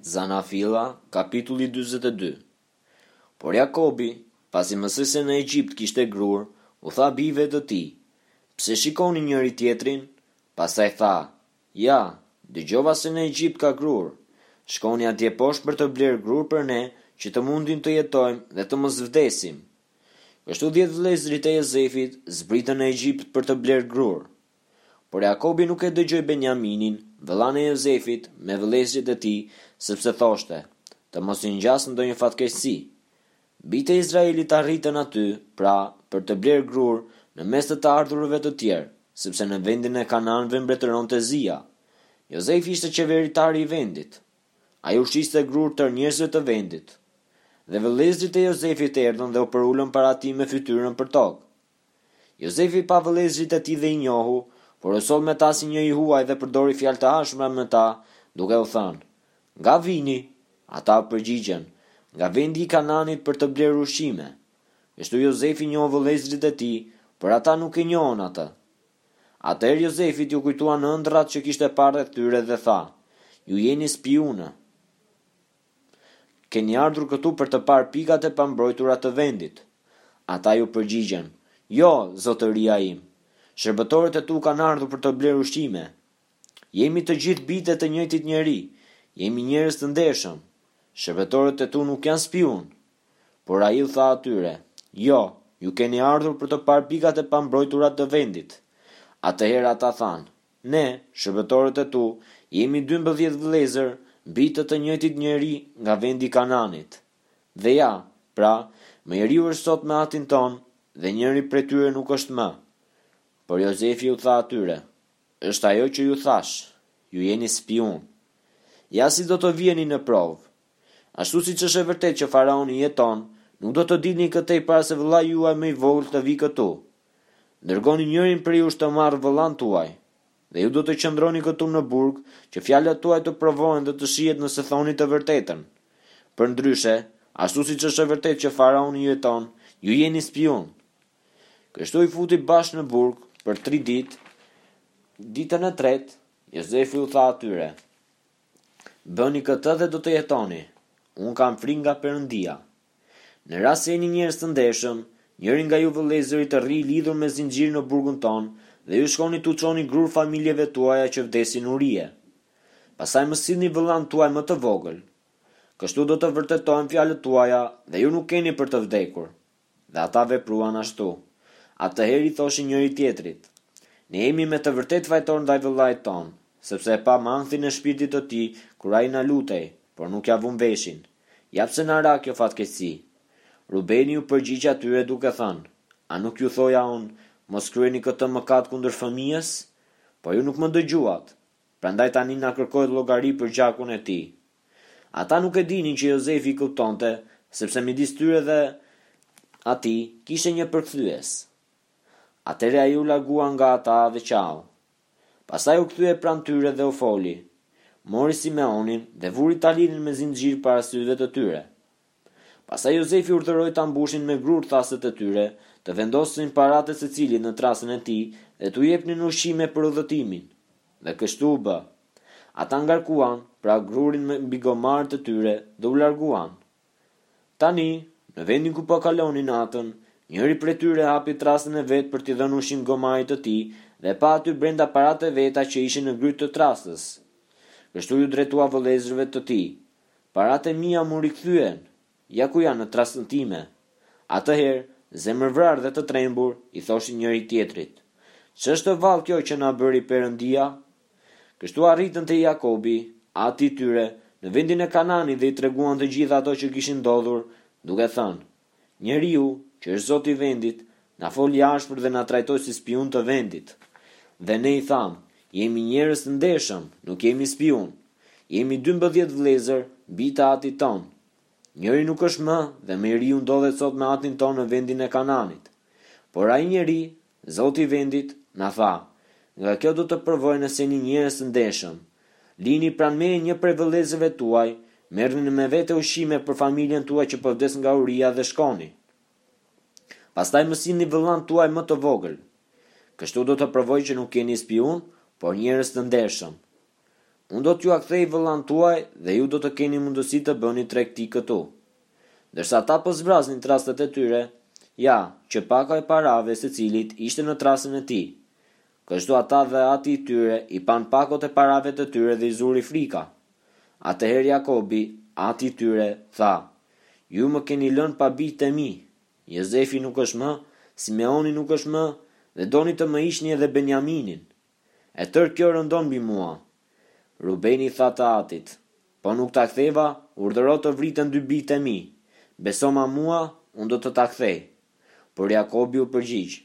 Zanafilla, kapitulli dyzet e dy Por Jakobi, pasi mësoi se në Egjipt kishte grurë, u tha bijve të tij, Pse shikoni njëri tjetrin? Pastaj tha, Ja, dëgjova se në Egjipt ka grurë. Shkoni atje poshtë për të blerë grurë për ne, që të mundim të jetojmë dhe të mos vdesim. Kështu dhjetë vëllezërit e Jozefit zbritën në Egjipt për të blerë grurë. Por Jakobi nuk e dëgjoi Benjaminin, vëllanë e Jozefit, me vëllezërit e tij, sepse thoshte, Të mos i ngjasë ndonjë fatkeqësi. Bijtë e Izraelit arritën aty, pra, për të blerë grurë, në mes të të ardhurve të tjerë, sepse në vendin e Kanaanëve mbretëronte zia. Jozefi ishte qeveritari i vendit. Ai u shiste grurë tërë njerëzve të vendit. Dhe vëllezërit e Jozefit erdhën dhe u përulën para tij me fytyrën përtokë. Jozefi pa vëllezërit e tij dhe i njohu, por u soll me ta si një i huaj dhe përdori fjalë të ashpra me ta, duke u thënë, Nga vini? Ata u përgjigjën, Nga vendi i Kanaanit për të blerë ushqime. Kështu Jozefi njohu vëllezërit e tij, por ata nuk e njohën atë. Atëherë Jozefit iu kujtuan ëndrrat që kishte parë rreth tyre dhe tha, Ju jeni spiunë. Keni ardhur këtu për të parë pikat e pambrojtura të vendit? Ata iu përgjigjën, Jo, zotëria im. Shërbëtorët e tu kanë ardhur për të blerë ushqime. Jemi të gjithë bijtë e të njëjtit njeri. Jemi njerëz të ndershëm. Shërbëtorët e tu nuk janë spiunë. Por ai u tha atyre, Jo, ju keni ardhur për të parë pikat e pambrojtura të vendit. Atëherë ata thanë, Ne, shërbëtorët e tu, jemi dymbëdhjetë vëllezër, bij të të njëjtit njeri nga vendi i Kanaanit. Dhe ja, pra, më i riu është sot me atin tonë, dhe njëri prej tyre nuk është më. Por Jozefi u tha atyre, Është ajo që ju thashë, ju jeni spiunë. Ja si do të viheni në provë, Ashtu siç është e vërtetë që faraoni jeton, nuk do të dilni këtej para se vëllai juaj më i vogël të vijë këtu. Dërgoni njërin prej jush të marrë vëllanë tuaj, dhe ju do të qëndroni këtu në burg që fjalët tuaj të provohen dhe të shihet nëse thoni të vërtetën. Përndryshe, ashtu siç është e vërtetë që faraoni jeton, ju jeni spiunë. Kështu i futi bashkë në burg për tri ditë, ditën e tretë, Jozefi u tha atyre, Bëni këtë dhe do të jetoni. Unë kam frikë nga Perëndia. Në rast se jeni njerëz të ndershëm, njëri nga ju vëllezërit të rrijë i lidhur me zinxhirë në burgun tonë dhe ju shkoni t'u çoni grurë familjeve tuaja që vdesin urie. Pastaj më sillni vëllanë tuaj më të vogël. Kështu do të vërtetohen fjalët tuaja dhe ju nuk keni për të vdekur. Dhe ata vepruan ashtu. Atëherë i thoshin njëri tjetrit, Ne jemi me të vërtetë fajtorë ndaj vëllait tonë, sepse e pamë ankthin e shpirtit të tij kur ai na lutej, por nuk ia vumë veshin. Ja pse na ra kjo fatkeqësi. Rubeni u përgjigj atyre duke thënë, A nuk ju thoja unë, Mos kryeni këtë mëkat kundër fëmijës? Po ju nuk më dëgjuat. Prandaj tani na kërkohet llogari për gjakun e tij. Ata nuk e dinin që Jozefi i kuptonte, sepse midis tyre dhe atij kishte një përkthyes. Atëherë ai u largua nga ata dhe qau. Pastaj u kthye pranë tyre dhe u foli, mori Simeonin dhe vuri ta lidhnin me zinxhir para syve të tyre. Pastaj Jozefi urdhëroi t'ua mbushnin me grurë thasët e tyre, të vendosnin paratë e secilit në trastën e tij dhe t'u jepnin ushqime për udhëtimin. Dhe kështu u bë. Ata ngarkuan, pra grurin mbi gomarët e tyre dhe u larguan. Tani, në vendin ku po kalonin natën, njëri prej tyre hapi trastën e vet për t'i dhënë ushqim gomarit të tij dhe pa aty brenda paratë e veta që ishin në grykë të trastës. Kështu iu drejtua vëllezërve të tij, Paratë e mia m'u rikthyen! Ja ku janë në trastën time! Atëherë, zemërvrarë dhe të trembur, i thoshin njëri-tjetrit, Ç'është vallë kjo që na bëri Perëndia? Kështu arritën te Jakobi, ati i tyre, në vendin e Kanaanit dhe i treguan të gjitha ato që kishin ndodhur, duke thënë, Njeriu, që është zoti i vendit, na foli ashpër dhe na trajtoi si spiunë të vendit. Dhe ne i thamë, Jemi njerëz të ndershëm, nuk jemi spiunë. Jemi dymbëdhjetë vëllezër, bij të atit tonë. Njëri nuk është më dhe më i riu ndodhet sot me atin tonë në vendin e Kanaanit. Por ai njeri Zoti i vendit na tha, Nga kjo do të provoj nëse jeni njerëz të ndershëm. Lini pranë meje një prej vëllezërve tuaj, merrni me vete ushqime për familjen tuaj që po vdes nga uria dhe shkoni. Pastaj më sillni vëllanë tuaj më të vogël. Kështu do të provoj që nuk jeni spiunë, por njerëz të ndershëm. Unë do t'jua kthej vëllanë tuaj dhe ju do të keni mundësi të bëni tregti këtu. Ndërsa ata po zbraznin trastat e tyre, ja, që pako e parave secilit ishte në trastën e tij. Kështu ata dhe ati i tyre i panë pakot e parave të tyre dhe i zuri frika. Atëherë Jakobi, ati i tyre, tha, Ju më keni lënë pa bijtë e mi. Jozefi nuk është më, Simeoni nuk është më, dhe doni të më hiqni edhe Beniaminin. E tërë kjo rëndon mbi mua. Rubeni tha të atit, Po nuk ta ktheva, urdhëro të vriten dy bijtë e mi. Besoma mua, unë do të ta kthej. Por Jakobi u përgjigj,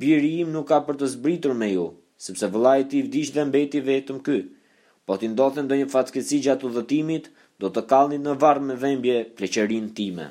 Biri im nuk ka për të zbritur me ju, sepse vëllai i tij vdiq dhe mbeti vetëm ky. Po t'i ndodhte ndonjë fatkeqësi gjatë udhëtimit, do të kallnit në varr me dhembje pleqërinë time.